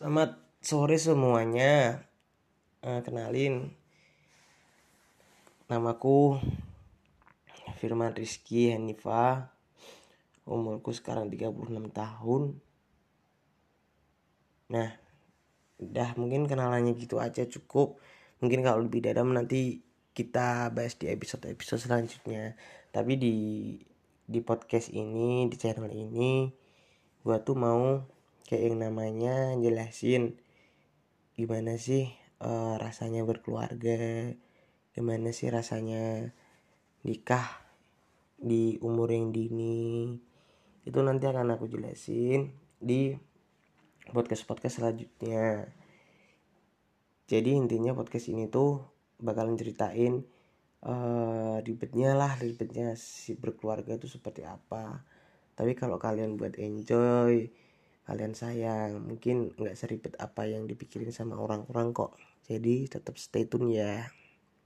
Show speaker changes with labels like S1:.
S1: Selamat sore semuanya. Uh, kenalin, namaku Firman Rizky Hanifa. Umurku sekarang 36 tahun. Nah, udah mungkin kenalannya gitu aja cukup. Mungkin kalau lebih dalam nanti kita bahas di episode-episode selanjutnya. Tapi di di podcast ini, di channel ini, gua tuh mau kayak yang namanya jelasin gimana sih uh, rasanya berkeluarga gimana sih rasanya nikah di umur yang dini itu nanti akan aku jelasin di podcast podcast selanjutnya. Jadi intinya podcast ini tuh bakalan ceritain uh, ribetnya lah ribetnya si berkeluarga itu seperti apa. Tapi kalau kalian buat enjoy kalian sayang. Mungkin nggak seribet apa yang dipikirin sama orang-orang kok. Jadi tetap stay tune ya